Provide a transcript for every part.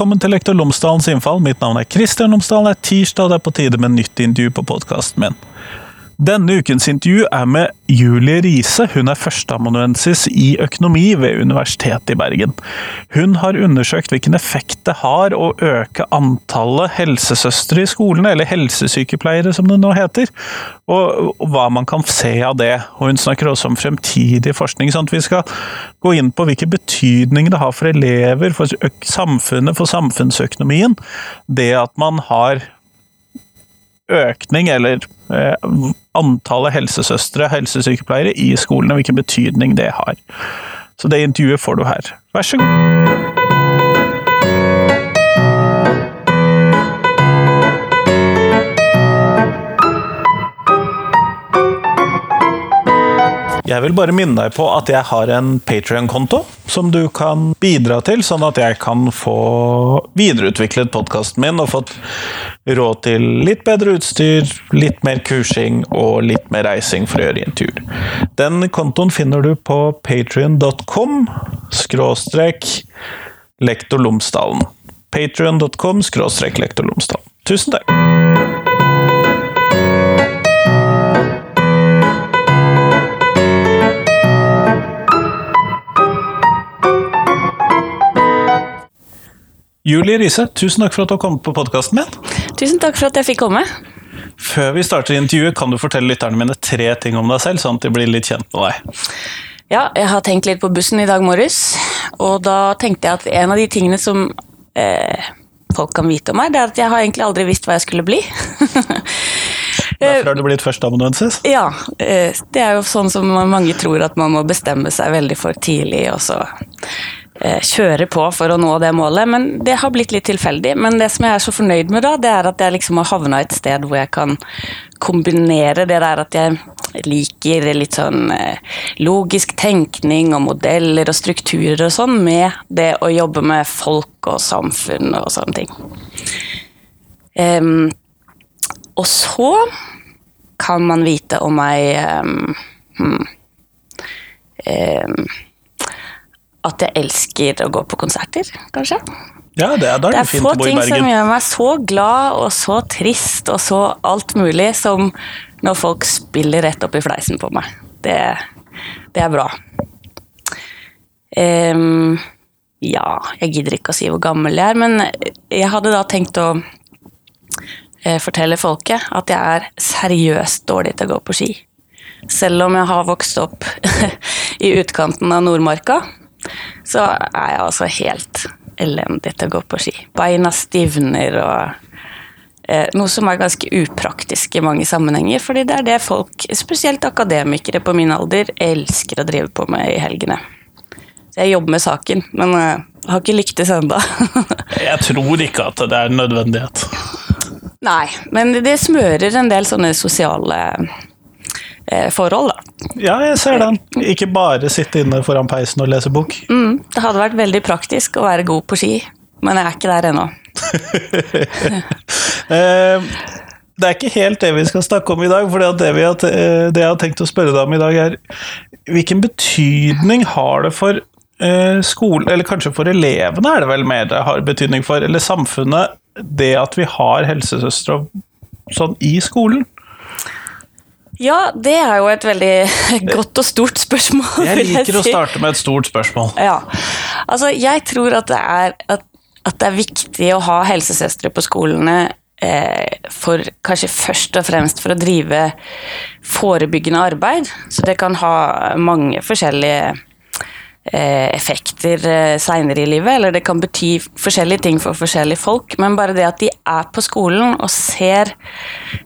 Velkommen til Lektor Lomsdalens innfall. Mitt navn er Kristian Lomsdalen. Det er tirsdag, og det er på tide med nytt intervju på podkasten min. Denne ukens intervju er med Julie Riise. Hun er førsteamanuensis i økonomi ved Universitetet i Bergen. Hun har undersøkt hvilken effekt det har å øke antallet helsesøstre i skolene, eller helsesykepleiere som det nå heter, og, hva man kan se av det. Og hun snakker også om fremtidig forskning, sånn at vi skal gå inn på hvilken betydning det har for elever, for samfunnet, for samfunnsøkonomien, det at man har økning, eller eh, antallet helsesøstre, helsesykepleiere, i skolene, hvilken betydning det har. Så det intervjuet får du her. Vær så god. Jeg vil bare minne deg på at jeg har en Patrion-konto som du kan bidra til, sånn at jeg kan få videreutviklet podkasten min og fått råd til litt bedre utstyr, litt mer kursing og litt mer reising for å gjøre intervjuer. Den kontoen finner du på patrion.com skråstrek lektor Lomsdalen. Patrion.com skråstrek lektor Lomsdalen. Tusen takk! Julie Riise, tusen takk for at du har kommet på podkasten min. Tusen takk for at jeg fikk komme. Før vi starter intervjuet, kan du fortelle lytterne mine tre ting om deg selv, sånn at de blir litt kjent med deg? Ja, jeg har tenkt litt på bussen i dag morges, og da tenkte jeg at en av de tingene som eh, folk kan vite om meg, det er at jeg har egentlig aldri visst hva jeg skulle bli. Derfor har du blitt førsteamanuensis? Ja. Eh, det er jo sånn som mange tror at man må bestemme seg veldig for tidlig, og så kjøre på for å nå det målet. Men det har blitt litt tilfeldig. Men det som jeg er så fornøyd med da, det er at jeg liksom har havna et sted hvor jeg kan kombinere det der at jeg liker litt sånn eh, logisk tenkning og modeller og strukturer og sånn, med det å jobbe med folk og samfunn og sånne ting. Um, og så kan man vite om meg um, um, at jeg elsker å gå på konserter, kanskje. Ja, det er, det er, få ting som gjør meg så glad og så trist og så alt mulig som når folk spiller rett opp i fleisen på meg. Det, det er bra. Um, ja, jeg gidder ikke å si hvor gammel jeg er, men jeg hadde da tenkt å uh, fortelle folket at jeg er seriøst dårlig til å gå på ski. Selv om jeg har vokst opp i utkanten av Nordmarka, så er jeg altså helt elendig til å gå på ski. Beina stivner og eh, Noe som er ganske upraktisk i mange sammenhenger, fordi det er det folk, spesielt akademikere på min alder, elsker å drive på med i helgene. Så jeg jobber med saken, men eh, har ikke lyktes ennå. jeg tror ikke at det er en nødvendighet. Nei, men det smører en del sånne sosiale forhold, da. Ja, jeg ser den. Ikke bare sitte inne foran peisen og lese bok. Mm, det hadde vært veldig praktisk å være god på ski, men jeg er ikke der ennå. Eh, det er ikke helt det vi skal snakke om i dag. for det, har, eh, det, jeg har tenkt å spørre deg om i dag, er hvilken betydning har det for skolen, eller kanskje for elevene er det vel mer det har betydning for, eller samfunnet, det at vi har helsesøstre sånn i skolen? Ja, det er jo et veldig godt og stort spørsmål. Jeg liker jeg si. å starte med et stort spørsmål. Ja, altså jeg tror at det er, at, at det er viktig å ha helsesøstre på skolene eh, for kanskje først og fremst for å drive forebyggende arbeid. Så det kan ha mange forskjellige effekter eh, seinere i livet, eller det kan bety forskjellige ting for forskjellige folk. Men bare det at de er på skolen og ser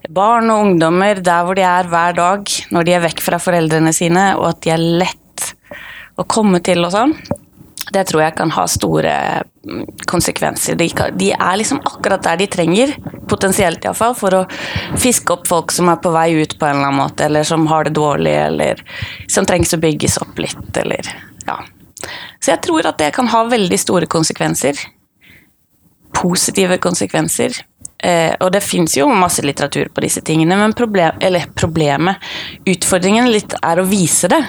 barn og ungdommer der hvor de er hver dag, når de er vekk fra foreldrene sine, og at de er lett å komme til og sånn, det tror jeg kan ha store mm, konsekvenser. De er liksom akkurat der de trenger, potensielt iallfall, for å fiske opp folk som er på vei ut på en eller annen måte, eller som har det dårlig, eller som trengs å bygges opp litt, eller ja. Så jeg tror at det kan ha veldig store konsekvenser. Positive konsekvenser. Eh, og det fins jo masse litteratur på disse tingene, men problem, problemet, utfordringen litt, er å vise det.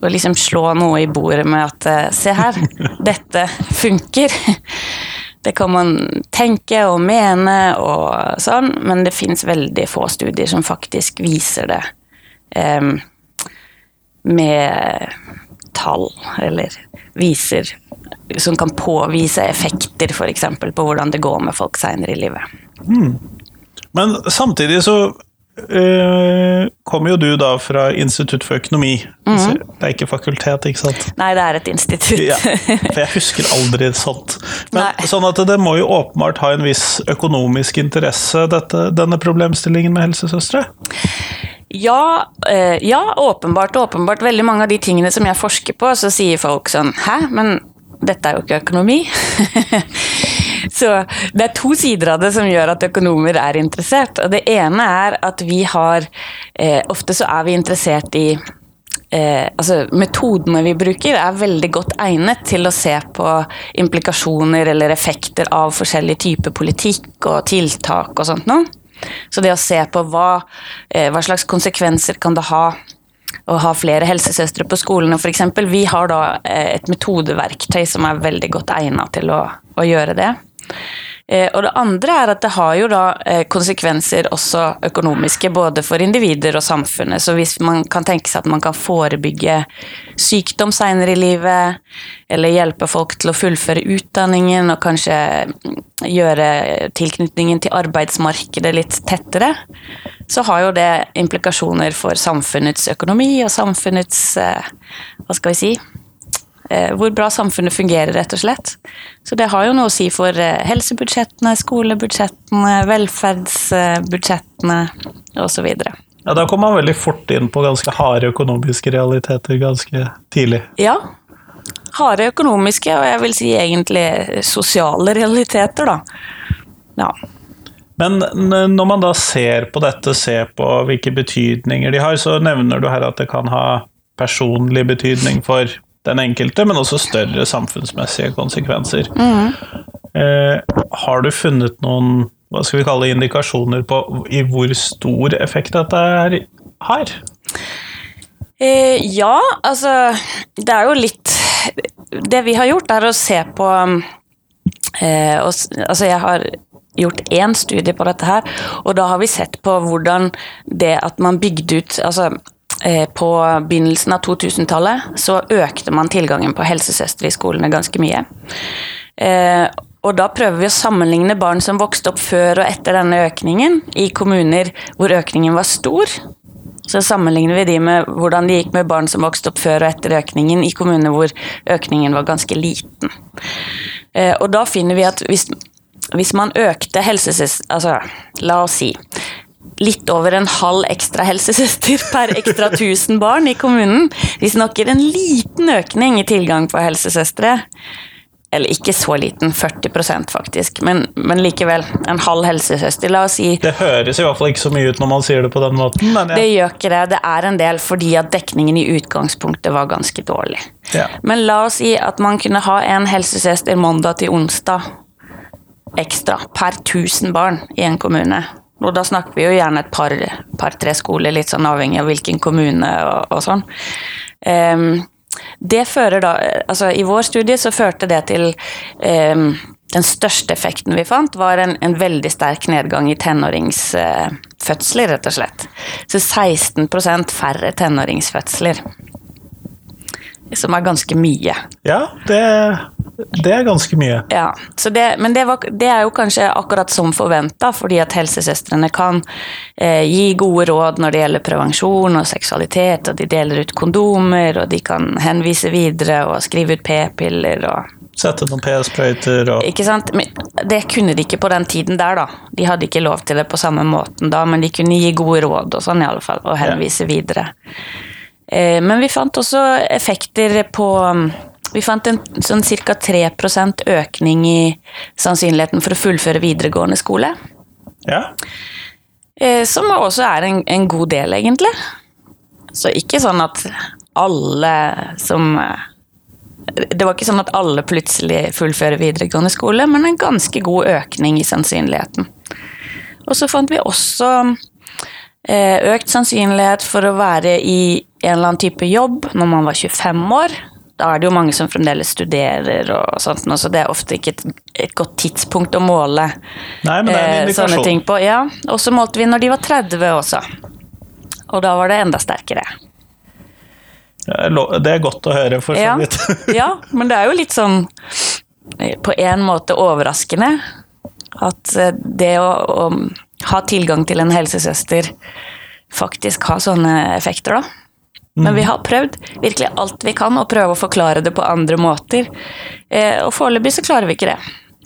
Og liksom slå noe i bordet med at eh, se her, dette funker. Det kan man tenke og mene og sånn, men det fins veldig få studier som faktisk viser det eh, med tall, eller viser Som kan påvise effekter, f.eks. på hvordan det går med folk seinere i livet. Men samtidig så øh, kommer jo du da fra Institutt for økonomi. Så Det er ikke fakultet, ikke sant? Nei, det er et institutt. Ja, for jeg husker aldri sånt. Men Nei. sånn at det må jo åpenbart ha en viss økonomisk interesse, dette, denne problemstillingen med helsesøstre? Ja, eh, ja, åpenbart. Åpenbart. Veldig mange av de tingene som jeg forsker på, så sier folk sånn Hæ, men dette er jo ikke økonomi. så det er to sider av det som gjør at økonomer er interessert. Og det ene er at vi har eh, Ofte så er vi interessert i Eh, altså Metodene vi bruker, er veldig godt egnet til å se på implikasjoner eller effekter av forskjellige typer politikk og tiltak og sånt noe. Så det å se på hva, eh, hva slags konsekvenser kan det ha å ha flere helsesøstre på skolene f.eks. Vi har da eh, et metodeverktøy som er veldig godt egnet til å, å gjøre det. Eh, Og det andre er at det har jo da eh, konsekvenser også økonomiske, både for individer og samfunnet. Så hvis man kan tenke seg at man kan forebygge sykdom senere i livet, eller hjelpe folk til å fullføre utdanningen og kanskje mm, gjøre tilknytningen til arbeidsmarkedet litt tettere, så har jo det implikasjoner for samfunnets økonomi og samfunnets eh, Hva skal vi si? Eh, hvor bra samfunnet fungerer, rett og slett. Så det har jo noe å si for eh, helsebudsjettene, skolebudsjettene, velferdsbudsjettene osv. Ja, Da kom man veldig fort inn på ganske harde økonomiske realiteter ganske tidlig. Ja. Harde økonomiske, og jeg vil si egentlig sosiale realiteter, da. Ja. Men når man da ser på dette, ser på hvilke betydninger de har, så nevner du her at det kan ha personlig betydning for den enkelte, men også større samfunnsmessige konsekvenser. Eh, har du funnet noen hva skal vi kalle indikasjoner på i hvor stor effekt dette er, har? Eh, ja, altså Det er jo litt Det vi har gjort, er å se på eh, og, Altså, jeg har gjort én studie på dette her, og da har vi sett på hvordan det at man bygde ut Altså på begynnelsen av 2000-tallet så økte man tilgangen på helsesøstre i skolene ganske mye. Eh, og da prøver vi å sammenligne barn som vokste opp før og etter denne økningen, i kommuner hvor økningen var stor. Så sammenligner vi de med hvordan det gikk med barn som vokste opp før og etter økningen, i kommuner hvor økningen var ganske liten. Eh, og da finner vi at hvis, hvis man økte helsesøster... Altså, la oss si litt over en halv ekstra helsesøster per ekstra 1000 barn i kommunen. Vi snakker en liten økning i tilgang på helsesøstre. Eller ikke så liten, 40% faktisk, men, men likevel. En halv helsesøster. La oss si Det høres i hvert fall ikke så mye ut når man sier det på den måten, men det gjør ikke det. Det er en del fordi at dekningen i utgangspunktet var ganske dårlig. Ja. Men la oss si at man kunne ha en helsesøster mandag til onsdag ekstra per 1000 barn i en kommune. Og da snakker vi jo gjerne et par, par-tre skoler, litt sånn avhengig av hvilken kommune og, og sånn. Um, det fører da Altså, i vår studie så førte det til um, Den største effekten vi fant, var en, en veldig sterk nedgang i tenåringsfødsler, rett og slett. Så 16% færre tenåringsfødsler. Som er ganske mye. ja det, det er ganske mye. Ja, så det, men det, var, det er jo kanskje akkurat som forventa, fordi at helsesøstrene kan eh, gi gode råd når det gjelder prevensjon og seksualitet, og de deler ut kondomer, og de kan henvise videre og skrive ut p-piller og Sette noen p-sprøyter og Ikke sant? Men det kunne de ikke på den tiden der, da. De hadde ikke lov til det på samme måten da, men de kunne gi gode råd og sånn, i alle fall, og henvise videre. Eh, men vi fant også effekter på Vi fant en sånn ca. 3% økning i sannsynligheten for å fullføre videregående skole. Ja. Eh, som også er en, en god del, egentlig. Så ikke sånn at alle som eh, Det var ikke sånn at alle plutselig fullfører videregående skole, men en ganske god økning i sannsynligheten. Og så fant vi også eh, økt sannsynlighet for å være i en eller annen type jobb når man var 25 år. da er det jo mange som fremdeles studerer og sånt, så det er ofte ikke et, et godt tidspunkt å måle Nei, men det en eh, sånne ting på. Ja, og så målte vi når de var 30 også. Og da var det enda sterkere. Det er godt å høre, for så Ja, vidt. ja, men det er jo litt sånn eh, på en måte overraskende at eh, det å, å ha tilgang til en helsesøster faktisk har sånne effekter, da. Men vi har prøvd virkelig alt vi kan å prøve å forklare det på andre måter. Eh, og foreløpig så klarer vi ikke det.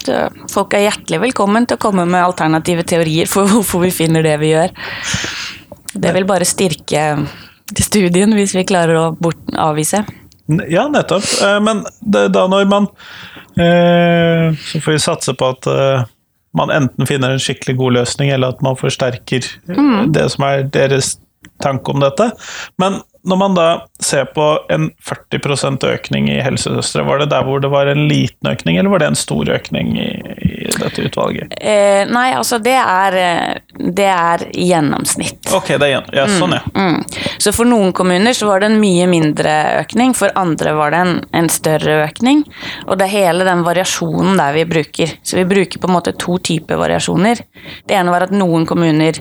Så folk er hjertelig velkommen til å komme med alternative teorier for hvorfor vi finner det vi gjør. Det vil bare styrke studien hvis vi klarer å bort, avvise. Ja, nettopp. Eh, Men da når man eh, Så får vi satse på at man enten finner en skikkelig god løsning, eller at man forsterker mm. det som er deres tanke om dette. Men når man da ser på en 40% økning i helsesøstre, var det der hvor det var en liten økning, eller var det en stor økning i, i dette utvalget? Eh, nei, altså det er, eh, det er gjennomsnitt. Ok, det er. Ja, sånn, ja. Mm. Så for noen kommuner så var det en mye mindre økning, for andre var det en, en større økning. Og det er hele den variasjonen der vi bruker. Så vi bruker på en måte to typer variasjoner. Det ene var at noen kommuner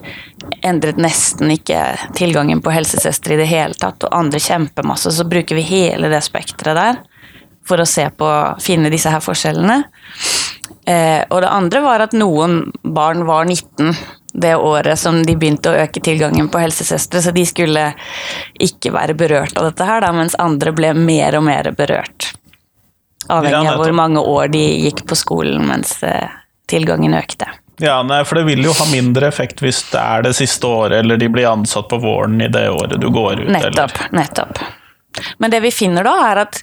endret nesten ikke tilgangen på helsesøstre i det hele tatt, og andre kjempemasse. Så bruker vi hele det spekteret der for å se på, finne disse her forskjellene. Eh, og det andre var at noen barn var 19 det året som de begynte å øke tilgangen på helsesøstre, så de skulle ikke være berørt av dette her, da, mens andre ble mer og mer berørt. Avhengig av hvor mange år de gikk på skolen mens eh, tilgangen økte. Ja, nei, for det vil jo ha mindre effekt hvis det er det siste året, eller de blir ansatt på våren i det året du går ut, Nettopp. nettopp. Men det vi finner da, er at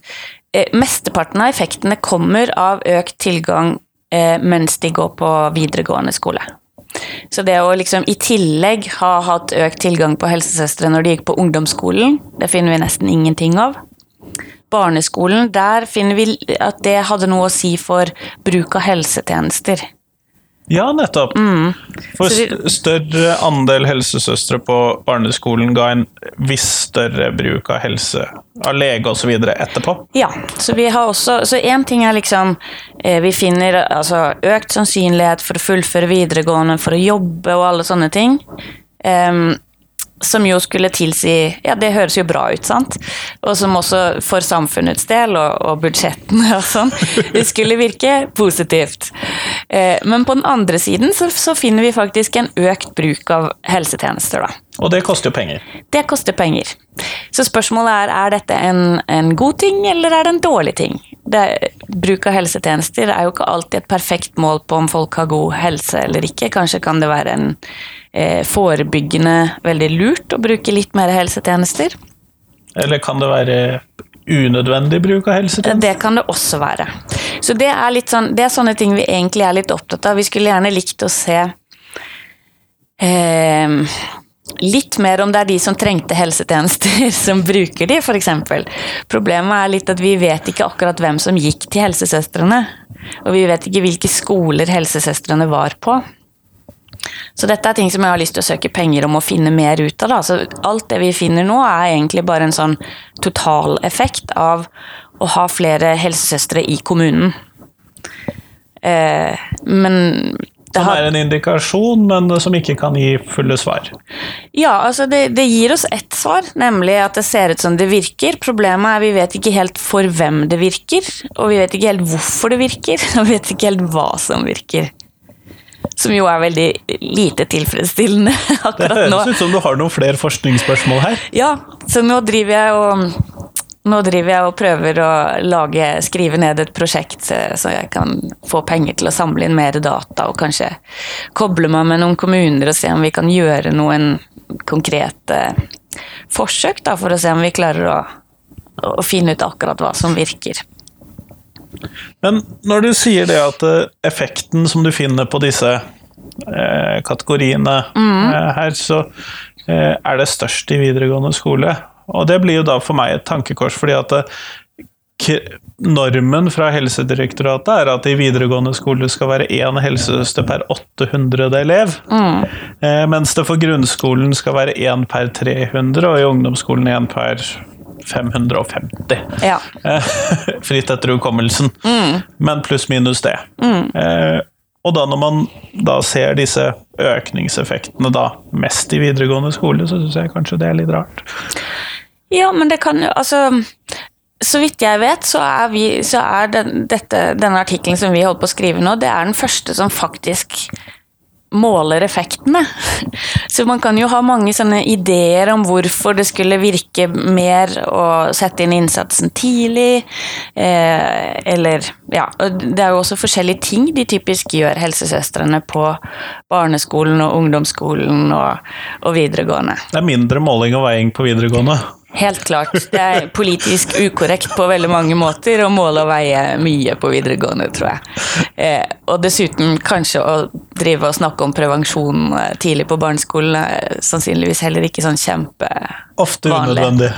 eh, mesteparten av effektene kommer av økt tilgang mens de går på videregående skole. Så det å liksom i tillegg ha hatt økt tilgang på helsesøstre når de gikk på ungdomsskolen, det finner vi nesten ingenting av. Barneskolen, der finner vi at det hadde noe å si for bruk av helsetjenester. Ja, nettopp. For vi- st- større andel helsesøstre på barneskolen ga en viss større bruk av helse, av lege osv. etterpå. Ja, så vi har også Så én ting er liksom eh, Vi finner altså økt sannsynlighet for å fullføre videregående, for å jobbe og alle sånne ting. Em, som jo skulle tilsi Ja, det høres jo bra ut, sant? Og som også for samfunnets del og, og budsjettene og sånn, det skulle virke positivt. Eh, men på den andre siden så, så finner vi faktisk en økt bruk av helsetjenester, da. Og det koster jo penger. Det koster penger. Så spørsmålet er er dette en, en god ting, eller er det en dårlig ting? Det, bruk av helsetjenester er jo ikke alltid et perfekt mål på om folk har god helse eller ikke. Kanskje kan det være en eh, forebyggende veldig lurt å bruke litt mer helsetjenester. Eller kan det være unødvendig bruk av helsetjenester? Det kan det også være. Så det er, sånn, det er sånne ting vi egentlig er litt opptatt av. Vi skulle gjerne likt å se eh, litt mer om det er de som trengte helsetjenester, som bruker de, f.eks. Problemet er litt at vi vet ikke akkurat hvem som gikk til helsesøstrene. Og vi vet ikke hvilke skoler helsesøstrene var på. Så dette er ting som jeg har lyst til å søke penger om å finne mer ut av. Da. Så alt det vi finner nå, er egentlig bare en sånn totaleffekt av å ha flere helsesøstre i kommunen. Eh, men Som har er en indikasjon, men som ikke kan gi fulle svar. Ja, altså det, det gir oss ett svar, nemlig at det ser ut som det virker. Problemet er vi vet ikke helt for hvem det virker, og vi vet ikke helt hvorfor det virker, og vi vet ikke helt hva som virker. Som jo er veldig lite tilfredsstillende akkurat nå. Det høres ut som du har noen flere forskningsspørsmål her. Ja, så nå driver jeg og nå driver jeg og prøver å lage, skrive ned et prosjekt eh, så jeg kan få penger til å samle inn mer data og kanskje koble meg med noen kommuner og se om vi kan gjøre noen konkrete forsøk da, for å se om vi klarer å, å finne ut akkurat hva som virker. Men når du sier det at eh, effekten som du finner på disse eh, kategoriene eh, her, så eh, er det størst i videregående skole. Og det blir jo da for meg et tankekors, fordi at eh, normen fra Helsedirektoratet er at i videregående skole skal være én helsesøster per 800 elev. Eh, mens det for grunnskolen skal være én per 300, og i ungdomsskolen én per 550. Ja. Fritt etter hukommelsen. Men pluss minus det. Eh, og da når man da ser disse økningseffektene da mest i videregående skole, så syns jeg kanskje det er litt rart. Ja, men det kan jo Altså, så vidt jeg vet, så er, vi, så er den, dette, denne artikkelen som vi holder på å skrive nå, det er den første som faktisk måler effektene. Så man kan jo ha mange sånne ideer om hvorfor det skulle virke mer å sette inn innsatsen tidlig, eh, eller Ja, det er jo også forskjellige ting de typisk gjør, helsesøstrene, på barneskolen og ungdomsskolen og, og videregående. Det er mindre måling og veiing på videregående. Helt klart. Det er politisk ukorrekt på veldig mange måter å måle og veie mye på videregående, tror jeg. Eh, og dessuten kanskje å drive og snakke om prevensjon eh, tidlig på barneskolen er sannsynligvis heller ikke sånn kjempevanlig. Ofte unødvendig.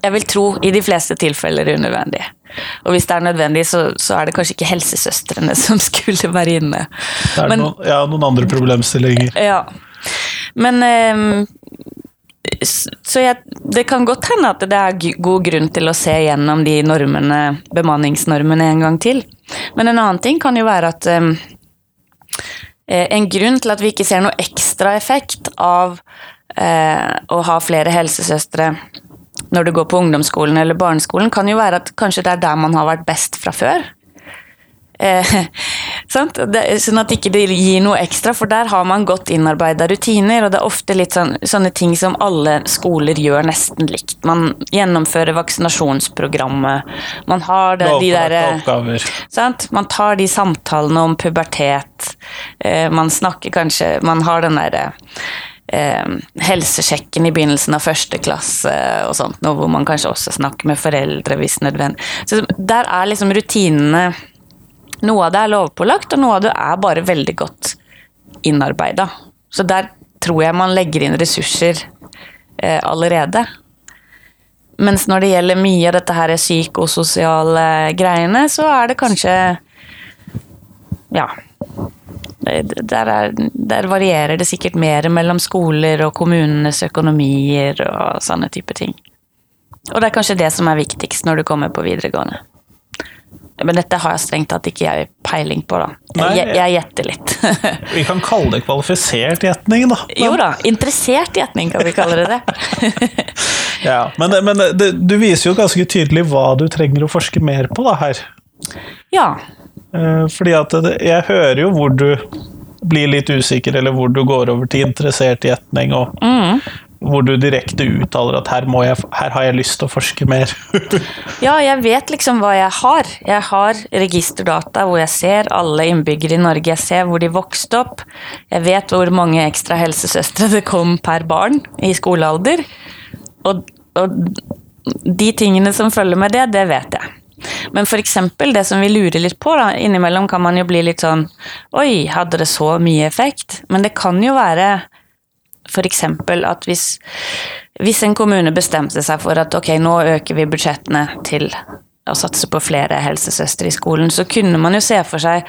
Jeg vil tro i de fleste tilfeller unødvendig. Og hvis det er nødvendig, så, så er det kanskje ikke helsesøstrene som skulle være inne. Det er Men- noen, ja, noen andre problemstillinger. Ja. Men s- Så jeg, det kan godt hende at det er god grunn til å se gjennom de normene, bemanningsnormene en gang til. Men en annen ting kan jo være at eh, En grunn til at vi ikke ser noe ekstra effekt av uh, å ha flere helsesøstre når du går på ungdomsskolen eller barneskolen, kan jo være at kanskje det er der man har vært best fra før. Eh, sant? Det, sånn at ikke det gir noe ekstra, for der har man godt innarbeida rutiner, og det er ofte litt sånn, sånne ting som alle skoler gjør nesten likt. Man gjennomfører vaksinasjonsprogrammet, man har det, de der derre. Sant? Man tar de samtalene om pubertet. Eh, man snakker kanskje Man har den derre eh, helsesjekken i begynnelsen av første klasse og sånt, noe hvor man kanskje også snakker med foreldre hvis nødvendig. Så der er liksom rutinene Noe av det er lovpålagt, og noe av det er bare veldig godt innarbeida. Så der tror jeg man legger inn ressurser eh, allerede. Mens når det gjelder mye av dette her psykososiale greiene, så er det kanskje Ja. Der, er, der varierer det sikkert mer mellom skoler og kommunenes økonomier og sånne type ting. Og det er kanskje det som er viktigst når du kommer på videregående. Men dette har jeg strengt tatt ikke jeg peiling på, da. Nei, Jeg, jeg gjetter litt. Vi kan kalle det kvalifisert gjetning, da. jo da, interessert gjetning kan vi kalle det det. Ja, men men det, du viser jo ganske tydelig hva du trenger å forske mer på da, her. Ja. Eh, Fordi at jeg hører jo hvor du blir litt usikker, eller hvor du går over til interessert gjetning, og hvor du direkte uttaler at her, jeg, her har jeg lyst til å forske mer. Ja, jeg vet liksom hva jeg har. Jeg har registerdata hvor jeg ser alle innbyggere i Norge. Jeg ser hvor de vokste opp. Jeg vet hvor mange ekstra helsesøstre det kom per barn i skolealder. Og, og de tingene som følger med det, det vet jeg. Men eksempel det som vi lurer litt på, da, innimellom kan man jo bli litt sånn Oi, hadde det så mye effekt? Men det kan jo være eksempel at hvis, hvis en kommune bestemte seg for at ok, nå øker vi budsjettene til å satse på flere helsesøstre i skolen, så kunne man jo se for seg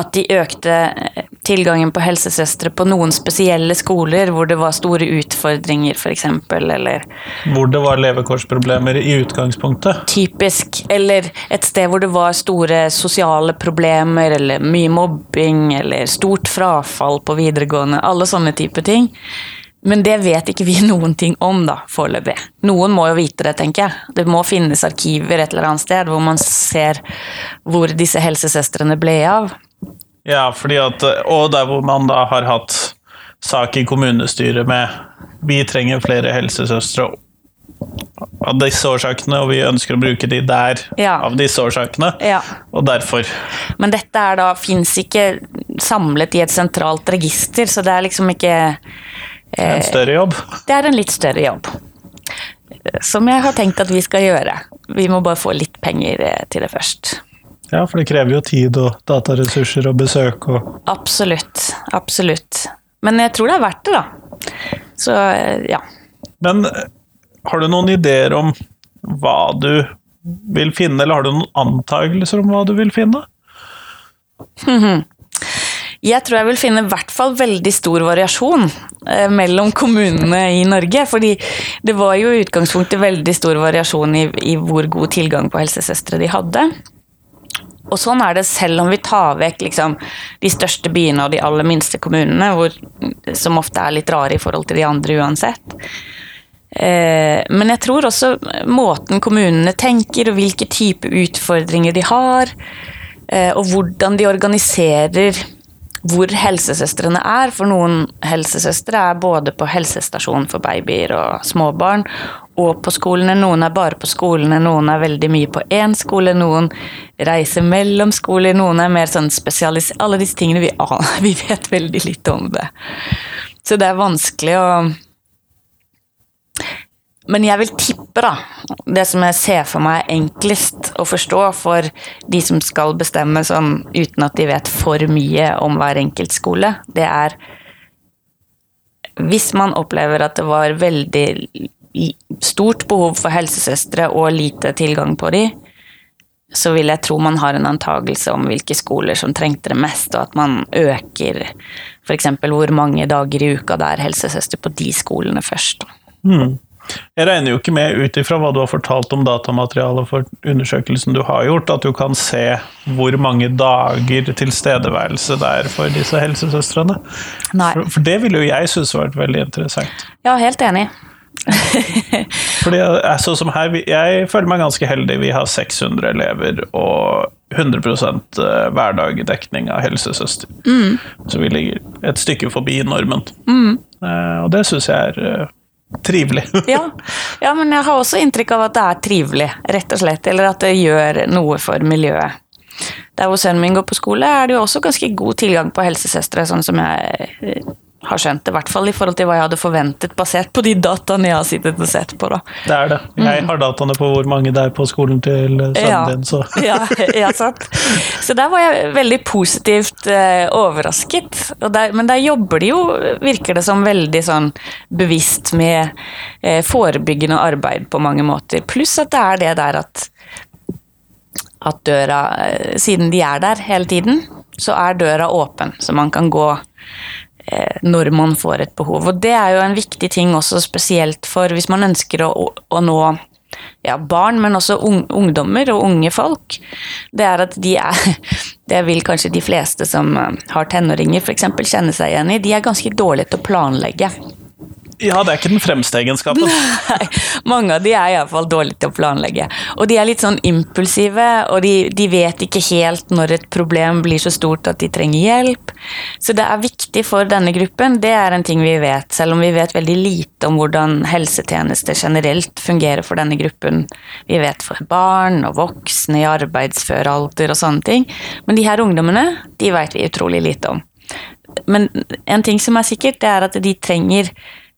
at de økte eh, tilgangen på helsesøstre på noen spesielle skoler hvor det var store utfordringer, f.eks., eller Hvor det var levekårsproblemer i utgangspunktet. typisk, eller et sted hvor det var store sosiale problemer, eller mye mobbing, eller stort frafall på videregående, alle sånne type ting. Men det vet ikke vi noen ting om, da, foreløpig. Noen må jo vite det, tenker jeg. Det må finnes arkiver et eller annet sted hvor man ser hvor disse helsesøstrene ble av. Ja, fordi at, og der hvor man da har hatt sak i kommunestyret med vi trenger flere helsesøstre av disse årsakene, og vi ønsker å bruke de der Ja. av disse årsakene. Ja. Og derfor Men dette er da, fins ikke samlet i et sentralt register, så det er liksom ikke en større jobb. Det er en litt større jobb. Som jeg har tenkt at vi skal gjøre. Vi må bare få litt penger eh, til det først. Ja, for det krever jo tid og dataressurser og besøk og Absolutt. Absolutt. Men jeg tror det er verdt det, da. Så eh, ja. Men eh, har du noen ideer om hva du vil finne, eller har du noen antagelser om hva du vil finne? Jeg tror jeg vil finne i hvert fall veldig stor variasjon eh, mellom kommunene i Norge. Fordi det var jo i utgangspunktet veldig stor variasjon i, i hvor god tilgang på helsesøstre de hadde. Og sånn er det selv om vi tar vekk liksom, de største byene og de aller minste kommunene, hvor, som ofte er litt rare i forhold til de andre uansett. Eh, men jeg tror også måten kommunene tenker, og hvilke type utfordringer de har, eh, og hvordan de organiserer hvor helsesøstrene er. For noen helsesøstre er både på helsestasjon for babyer og småbarn, og på skolene. Noen er bare på skolene, noen er veldig mye på én skole, noen reiser mellom skoler, noen er mer sånn spesialist... Alle disse tingene vi aner, vi vet veldig litt om det. Så det er vanskelig å men jeg vil tippe, da, det som jeg ser for meg er enklest å forstå for de som skal bestemme sånn uten at de vet for mye om hver enkelt skole, det er Hvis man opplever at det var veldig stort behov for helsesøstre og lite tilgang på de, så vil jeg tro man har en antagelse om hvilke skoler som trengte det mest, og at man øker f.eks. hvor mange dager i uka det er helsesøster på de skolene først. Mm. Jeg regner jo ikke med, ut ifra hva du har fortalt om datamaterialet for undersøkelsen du har gjort, at du kan se hvor mange dager tilstedeværelse det er for disse helsesøstrene. Nei. For, for det ville jo jeg synes vært veldig interessant. Ja, helt enig. Fordi altså, som her, Jeg føler meg ganske heldig. Vi har 600 elever og 100 eh, hverdagdekning av helsesøster. Mm. Så vi ligger et stykke forbi normen. Mm. Eh, og det syns jeg er trivelig. ja. ja, men jeg har også inntrykk av at det er trivelig, rett og slett. Eller at det gjør noe for miljøet. Der hvor sønnen min går på skole, er det jo også ganske god tilgang på helsesøstre, sånn som jeg har skjønt det, i hvert fall i forhold til hva jeg hadde forventet, basert på de dataene jeg har sittet og sett på. da. Det er det. Jeg mm. har dataene på hvor mange det er på skolen til sønnen ja. din, så ja, ja, sant. Så der var jeg veldig positivt eh, overrasket. Der, men der jobber de jo, virker det som, veldig sånn bevisst med eh, forebyggende arbeid på mange måter. Pluss at det er det der at at døra, eh, siden de er der hele tiden, så er døra åpen, så man kan gå Eh, når man får et behov. Og det er jo en viktig ting også spesielt for hvis man ønsker å, å nå ja, barn, men også ungdommer og unge folk. Det er at de er Det vil kanskje de fleste som eh, har tenåringer f.eks. kjenne seg igjen i. De er ganske dårlige til å planlegge. Ja, det er ikke den fremste egenskapen. Nei, mange av de er iallfall dårlige til å planlegge. Og de er litt sånn impulsive, og de, de, vet ikke helt når et problem blir så stort at de trenger hjelp. Så det er viktig for denne gruppen, det er en ting vi vet, selv om vi vet veldig lite om hvordan helsetjenester generelt fungerer for denne gruppen. Vi vet for barn og voksne i arbeidsfør alder og sånne ting. Men de her ungdommene, de vet vi utrolig lite om. Men en ting som er sikkert, det er at de trenger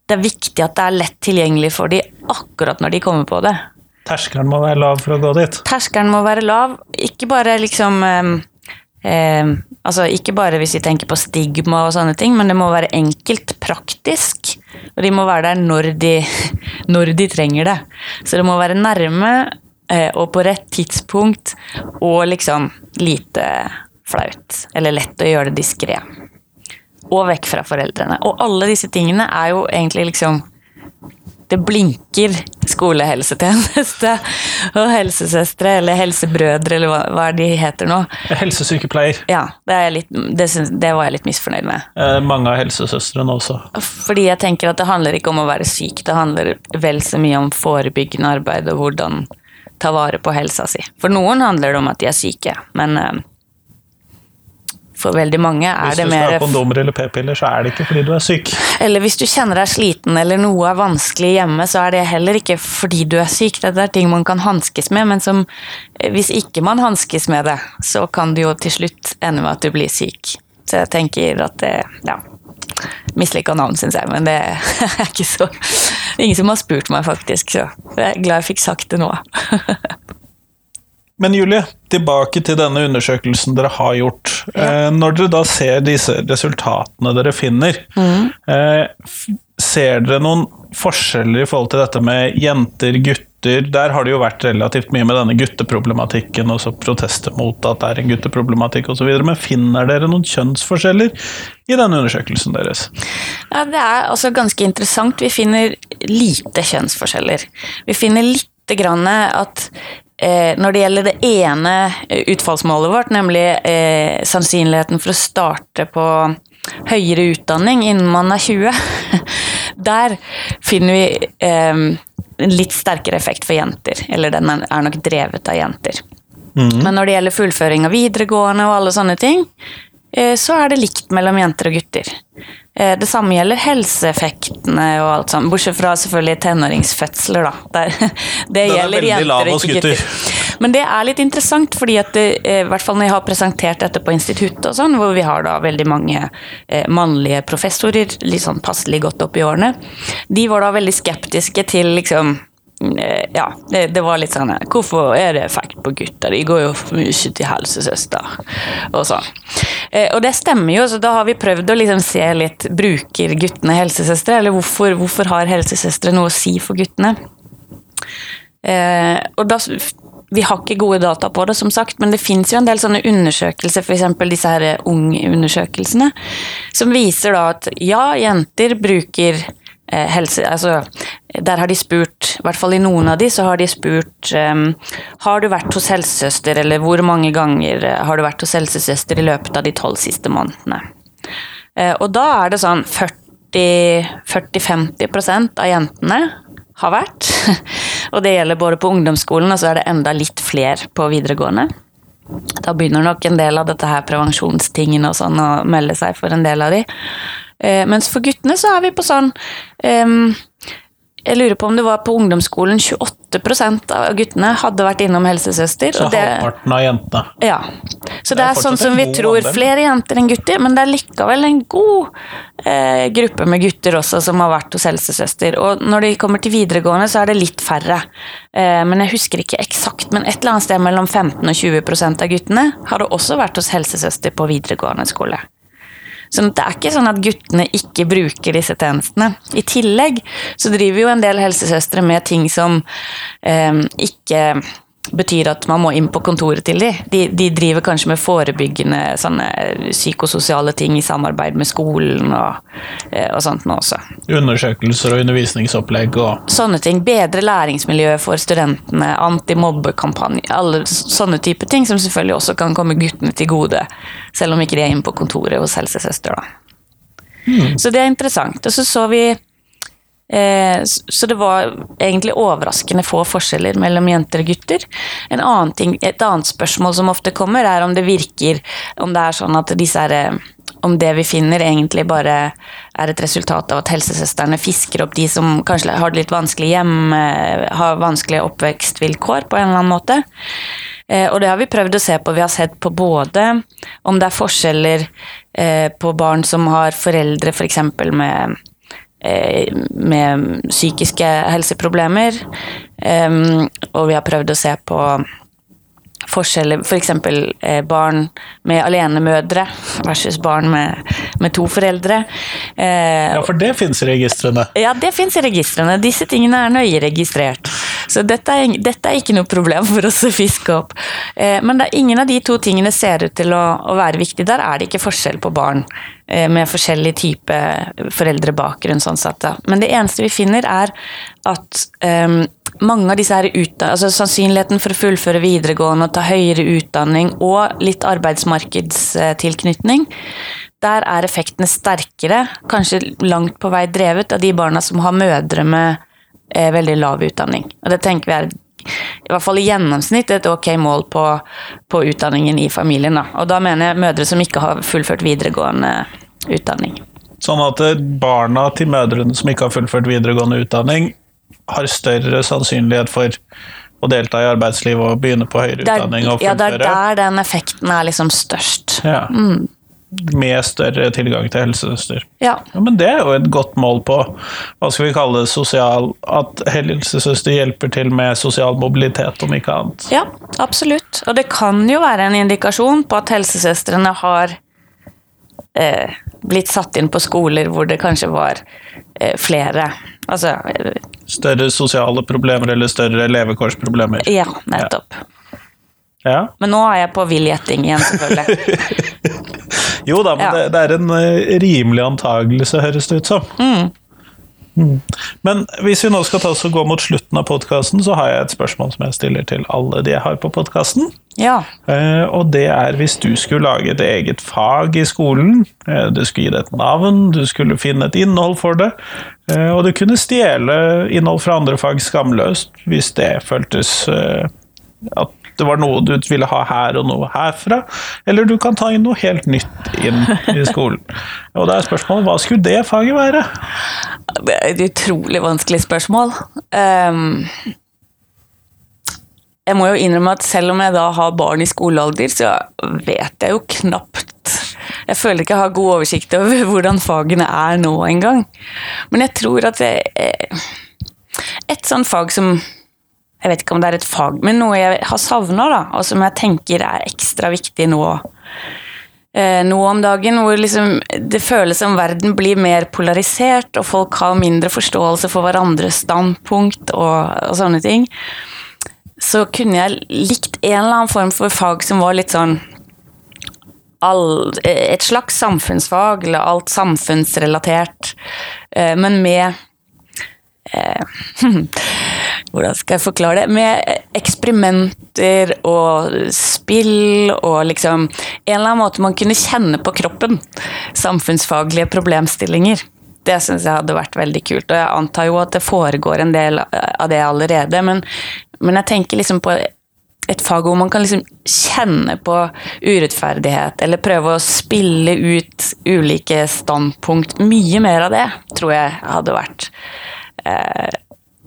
det er viktig at det er lett tilgjengelig for dem akkurat når de kommer på det. Terskelen må være lav for å gå dit? Terskelen må være lav. Ikke bare liksom eh, eh, Altså ikke bare hvis vi tenker på stigma og sånne ting, men det må være enkelt, praktisk. Og de må være der når de, når de trenger det. Så det må være nærme eh, og på rett tidspunkt og liksom lite flaut. Eller lett å gjøre det diskré og vekk fra foreldrene. Og alle disse tingene er jo egentlig liksom det blinker skolehelsetjeneste og helsesøstre eller helsebrødre eller hva, hva de heter nå. Helsesykepleier. Ja, det, litt, det, det, var jeg litt misfornøyd med. Eh, mange av helsesøstrene også. Fordi jeg tenker at det handler ikke om å være syk, det handler vel så mye om forebyggende arbeid og hvordan ta vare på helsa si. For noen handler det om at de er syke, men eh, for veldig mange er det mer Hvis du skal ha kondomer eller p-piller, så er det ikke fordi du er syk. Eller hvis du kjenner deg sliten eller noe er vanskelig hjemme, så er det heller ikke fordi du er syk. Det er ting man kan hanskes med, men som hvis ikke man hanskes med det, så kan det jo til slutt ende med at du blir syk. Så jeg tenker at det Ja. Mislika navn, syns jeg, men det er ikke så Ingen som har spurt meg, faktisk, så jeg er glad jeg fikk sagt det nå. Men Julie, tilbake til denne undersøkelsen dere har gjort. Ja. Eh, når dere da ser disse resultatene dere finner, mm. ser dere noen forskjeller i forhold til dette med jenter, gutter? Der har det jo vært relativt mye med denne gutteproblematikken, og så protester mot at det er en gutteproblematikk osv. Men finner dere noen kjønnsforskjeller i denne undersøkelsen deres? Ja, Det er altså ganske interessant. Vi finner lite kjønnsforskjeller. Vi finner litt at eh, når det gjelder det ene utfallsmålet vårt, nemlig eh, sannsynligheten for å starte på høyere utdanning innen man er 20, der finner vi eh, en litt sterkere effekt for jenter. Eller den er nok drevet av jenter. Mm. Men når det gjelder fullføring av videregående og alle sånne ting, eh, så er det likt mellom jenter og gutter. Eh, det samme gjelder helseeffektene og alt sånt, bortsett fra selvfølgelig tenåringsfødsler, da. Det gjelder jenter og ikke gutter. Men det er litt interessant, fordi at det, eh, i hvert fall når jeg har presentert dette på instituttet og sånn, hvor vi har da veldig mange eh, mannlige professorer, litt sånn passelig godt opp i årene, de var da veldig skeptiske til liksom ja, det, det, var litt sånn Hvorfor er det effekt på gutter? De går jo for mye til helsesøster og sånn. Eh, og det stemmer jo, så da har vi prøvd å liksom se litt Bruker guttene helsesøstre? Eller hvorfor, hvorfor har helsesøstre noe å si for guttene? Eh, og da vi har ikke gode data på det, som sagt, men det fins jo en del sånne undersøkelser, f.eks. disse her unge-undersøkelsene, som viser da at ja, jenter bruker Eh, helse... Altså, der har de spurt, i hvert fall i noen av de, så har de spurt um, Har du vært hos helsesøster, eller hvor mange ganger eh, har du vært hos helsesøster i løpet av de tolv siste månedene? Uh, og da er det sånn 40-50 av jentene har vært. og det gjelder både på ungdomsskolen, og så er det enda litt flere på videregående. Da begynner nok en del av dette her prevensjonstingene og sånn å melde seg for en del av de. Eh, mens for guttene så er vi på sånn eh, Jeg lurer på om det var på ungdomsskolen 28% av guttene hadde vært innom helsesøster. Så det, halvparten av jentene. Ja. Så det, det er, er sånn som vi tror andel. flere jenter enn gutter, men det er likevel en god eh, gruppe med gutter også som har vært hos helsesøster. Og når de kommer til videregående, så er det litt færre. Eh, men jeg husker ikke eksakt, men et eller annet sted mellom 15 og 20% av guttene hadde også vært hos helsesøster på videregående skole. Så det er ikke sånn at guttene ikke bruker disse tjenestene. I tillegg så driver jo en del helsesøstre med ting som eh, ikke betyr at man må inn på kontoret til dem. De, de driver kanskje med forebyggende sånne psykososiale ting i samarbeid med skolen og, eh, og sånt nå også. Undersøkelser og undervisningsopplegg og Sånne ting. Bedre læringsmiljø for studentene, antimobbekampanje, alle sånne type ting som selvfølgelig også kan komme guttene til gode, selv om ikke de er inne på kontoret hos helsesøster, da. Mm. Så det er interessant. Og så så vi Eh, så det var egentlig overraskende få forskjeller mellom jenter og gutter. Annen ting, et annet spørsmål som ofte kommer, er om det virker Om det er sånn at disse er, eh, om det vi finner egentlig bare er et resultat av at helsesøstrene fisker opp de som kanskje har det litt vanskelig hjem, har vanskelige oppvekstvilkår på en eller annen måte. Eh, og det har vi prøvd å se på. Vi har sett på både om det er forskjeller på barn som har foreldre f.eks. For med Eh, med psykiske helseproblemer. Og vi har prøvd å se på forskjeller, f.eks. For eh, barn med alenemødre versus barn med, med to foreldre. Eh, ja, for det fins i registrene? Ja, det fins i registrene. Disse tingene er nøye registrert. Så dette er, dette er, ikke noe problem for oss å fiske opp. men da, ingen av de to tingene ser ut til å, å være viktig. Der er det ikke forskjell på barn. Eh, med forskjellig type foreldrebakgrunn. sånn sett. Men det eneste vi finner, er at um, mange av disse her altså sannsynligheten for å fullføre videregående og ta høyere utdanning og litt arbeidsmarkedstilknytning, der er effektene sterkere, kanskje langt på vei drevet, av de barna som har mødre med eh, veldig lav utdanning. Og det tenker vi er i hvert fall i gjennomsnitt et ok mål på, på utdanningen i familien. Da. Og da mener jeg mødre som ikke har fullført videregående utdanning. Sånn at barna til mødrene som ikke har fullført videregående utdanning, har større sannsynlighet for å delta i arbeidslivet og begynne på høyere der, utdanning og fullføre? Ja, det er der den effekten er liksom størst. Ja. Mm med større tilgang til helsesøster. Ja. ja. Men det er jo et godt mål på hva skal vi kalle det, sosial At helsesøster hjelper til med sosial mobilitet, om ikke annet. Ja, absolutt. Og det kan jo være en indikasjon på at helsesøstrene har eh, blitt satt inn på skoler hvor det kanskje var eh, flere. Altså Større sosiale problemer eller større levekårsproblemer. Ja, nettopp. Ja. Men nå er jeg på vill gjetting igjen, selvfølgelig. Jo da, men Ja. det, det er en eh, rimelig antagelse, høres det ut som. Mm. Men hvis vi nå skal ta oss og gå mot slutten av podkasten, så har jeg et spørsmål som jeg stiller til alle de jeg har på podkasten. Ja. Eh, og det er hvis du skulle lage et eget fag i skolen, eh, du skulle gi det et navn, du skulle finne et innhold for det, eh, og du kunne stjele innhold fra andre fag skamløst hvis det føltes eh, at det var noe du ville ha her og noe herfra, eller du kan ta inn noe helt nytt inn i skolen. Og da er spørsmålet hva skulle det faget være? Det er et utrolig vanskelig spørsmål. Um, jeg må jo innrømme at selv om jeg da har barn i skolealder, så vet jeg jo knapt Jeg føler ikke jeg har god oversikt over hvordan fagene er nå engang. Men jeg tror at det er et sånt fag som Jeg vet ikke om det er et fag, men noe jeg har savna, og som jeg tenker er ekstra viktig nå. Eh, nå om dagen, hvor liksom det føles som verden blir mer polarisert, og folk har mindre forståelse for hverandres standpunkt og, og sånne ting, så kunne jeg likt en eller annen form for fag som var litt sånn all, Et slags samfunnsfag, eller alt samfunnsrelatert, eh, men med eh, hvordan skal jeg forklare det? Med eksperimenter og spill og liksom En eller annen måte man kunne kjenne på kroppen. Samfunnsfaglige problemstillinger. Det syns jeg hadde vært veldig kult. Og jeg antar jo at det foregår en del av det allerede. Men, men jeg tenker liksom på et fag hvor man kan liksom kjenne på urettferdighet, eller prøve å spille ut ulike standpunkt. Mye mer av det tror jeg hadde vært eh,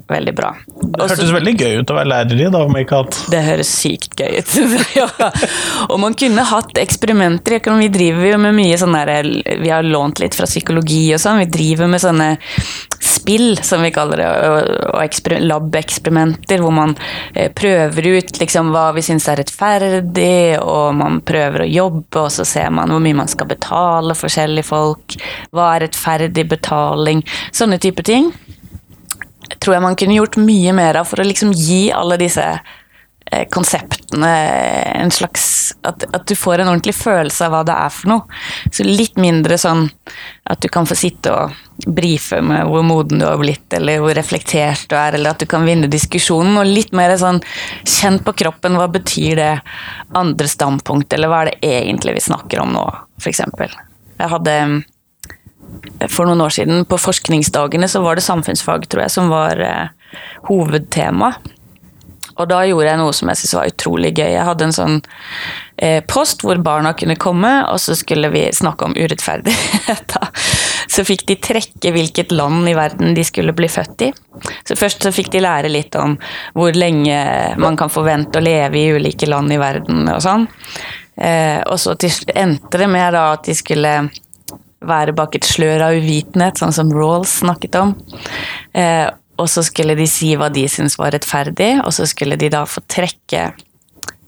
veldig bra. Det Også- hørtes veldig gøy ut å være lærer i, da, om ikke annet. det høres sykt gøy ut. ja. Og man kunne hatt eksperimenter. Vi driver jo med mye sånn der Vi har lånt litt fra psykologi og sånn. Vi driver med sånne spill, som vi kaller det, og, og lab-eksperimenter, hvor man eh, prøver ut liksom hva vi syns er rettferdig, og man prøver å jobbe, og så ser man hvor mye man skal betale forskjellige folk. Hva er rettferdig betaling? Sånne type ting tror jeg man kunne gjort mye mer av for å liksom gi alle disse eh, konseptene en slags at, at du får en ordentlig følelse av hva det er for noe. Så litt mindre sånn at du kan få sitte og brife med hvor moden du har blitt, eller hvor reflektert du er, eller at du kan vinne diskusjonen. Og litt mer sånn kjenn på kroppen, hva betyr det andre standpunkt, eller hva er det egentlig vi snakker om nå, f.eks. Jeg hadde for noen år siden, på forskningsdagene, så var det samfunnsfag, tror jeg, som var eh, hovedtema. Og da gjorde jeg noe som jeg syntes var utrolig gøy. Jeg hadde en sånn eh, post hvor barna kunne komme, og så skulle vi snakke om urettferdighet. Så fikk de trekke hvilket land i verden de skulle bli født i. Så først så fikk de lære litt om hvor lenge man kan forvente å leve i ulike land i verden og sånn. Eh, og så endte det med da at de skulle være bak et slør av uvitenhet, sånn som Rawls snakket om. Eh, og så skulle de si hva de syntes var rettferdig, og så skulle de da få trekke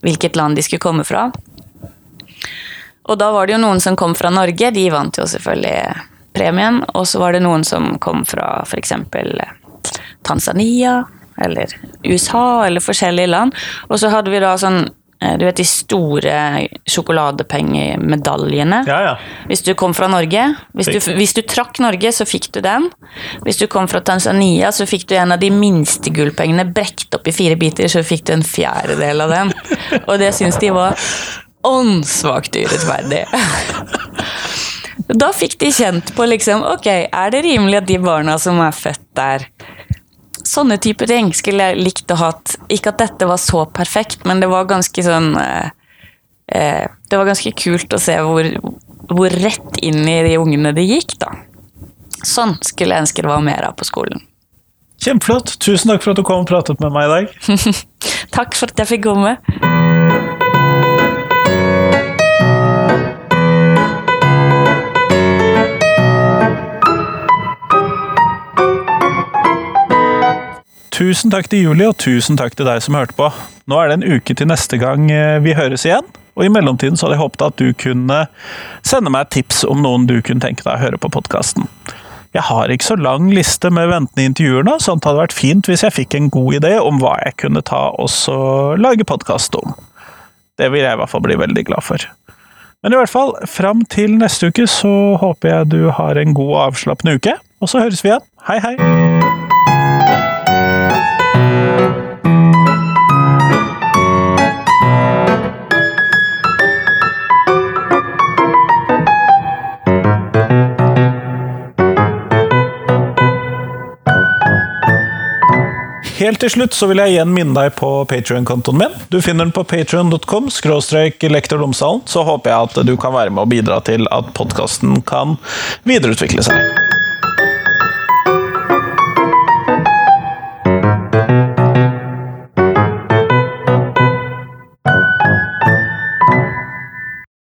hvilket land de skulle komme fra. Og da var det jo noen som kom fra Norge, de vant jo selvfølgelig premien. Og så var det noen som kom fra f.eks. Tanzania eller USA eller forskjellige land. Og så hadde vi da sånn eh, du vet de store sjokoladepengemedaljene. Ja, ja. Hvis du kom fra Norge, hvis du, hvis du trakk Norge, så fikk du den. Hvis du kom fra Tanzania, så fikk du en av de minste gullpengene brekt opp i fire biter, så fikk du en fjerdedel av den. Og det syns de var åndssvakt urettferdig. Da fikk de kjent på liksom, ok, er det rimelig at de barna som er født der Sånne type ting skulle jeg likt å hatt. Ikke at dette var så perfekt, men det var ganske sånn eh, eh, Det var ganske kult å se hvor, hvor rett inn i de ungene det gikk, da. Sånn skulle jeg ønske det var mer av på skolen. Kjempeflott. Tusen takk for at du kom og pratet med meg i dag. Takk for at jeg fikk komme. Tusen takk til Julie, og tusen takk til deg som hørte på. Nå er det en uke til neste gang eh, vi høres igjen. Og i mellomtiden så hadde jeg håpet at du kunne sende meg tips om noen du kunne tenke deg å høre på podkasten. Jeg har ikke så lang liste med ventende intervjuer nå, at det hadde vært fint hvis jeg fikk en god idé om hva jeg kunne ta og så lage podkast om. Det vil jeg i hvert fall bli veldig glad for. Men i hvert fall, fram til neste uke så håper jeg du har en god avslappende uke, og så høres vi igjen. Hei, hei! Helt til slutt så vil jeg igjen minne deg på Patrion-kontoen min. Du finner den på patrion.com. Så håper jeg at du kan være med og bidra til at podkasten kan videreutvikle seg.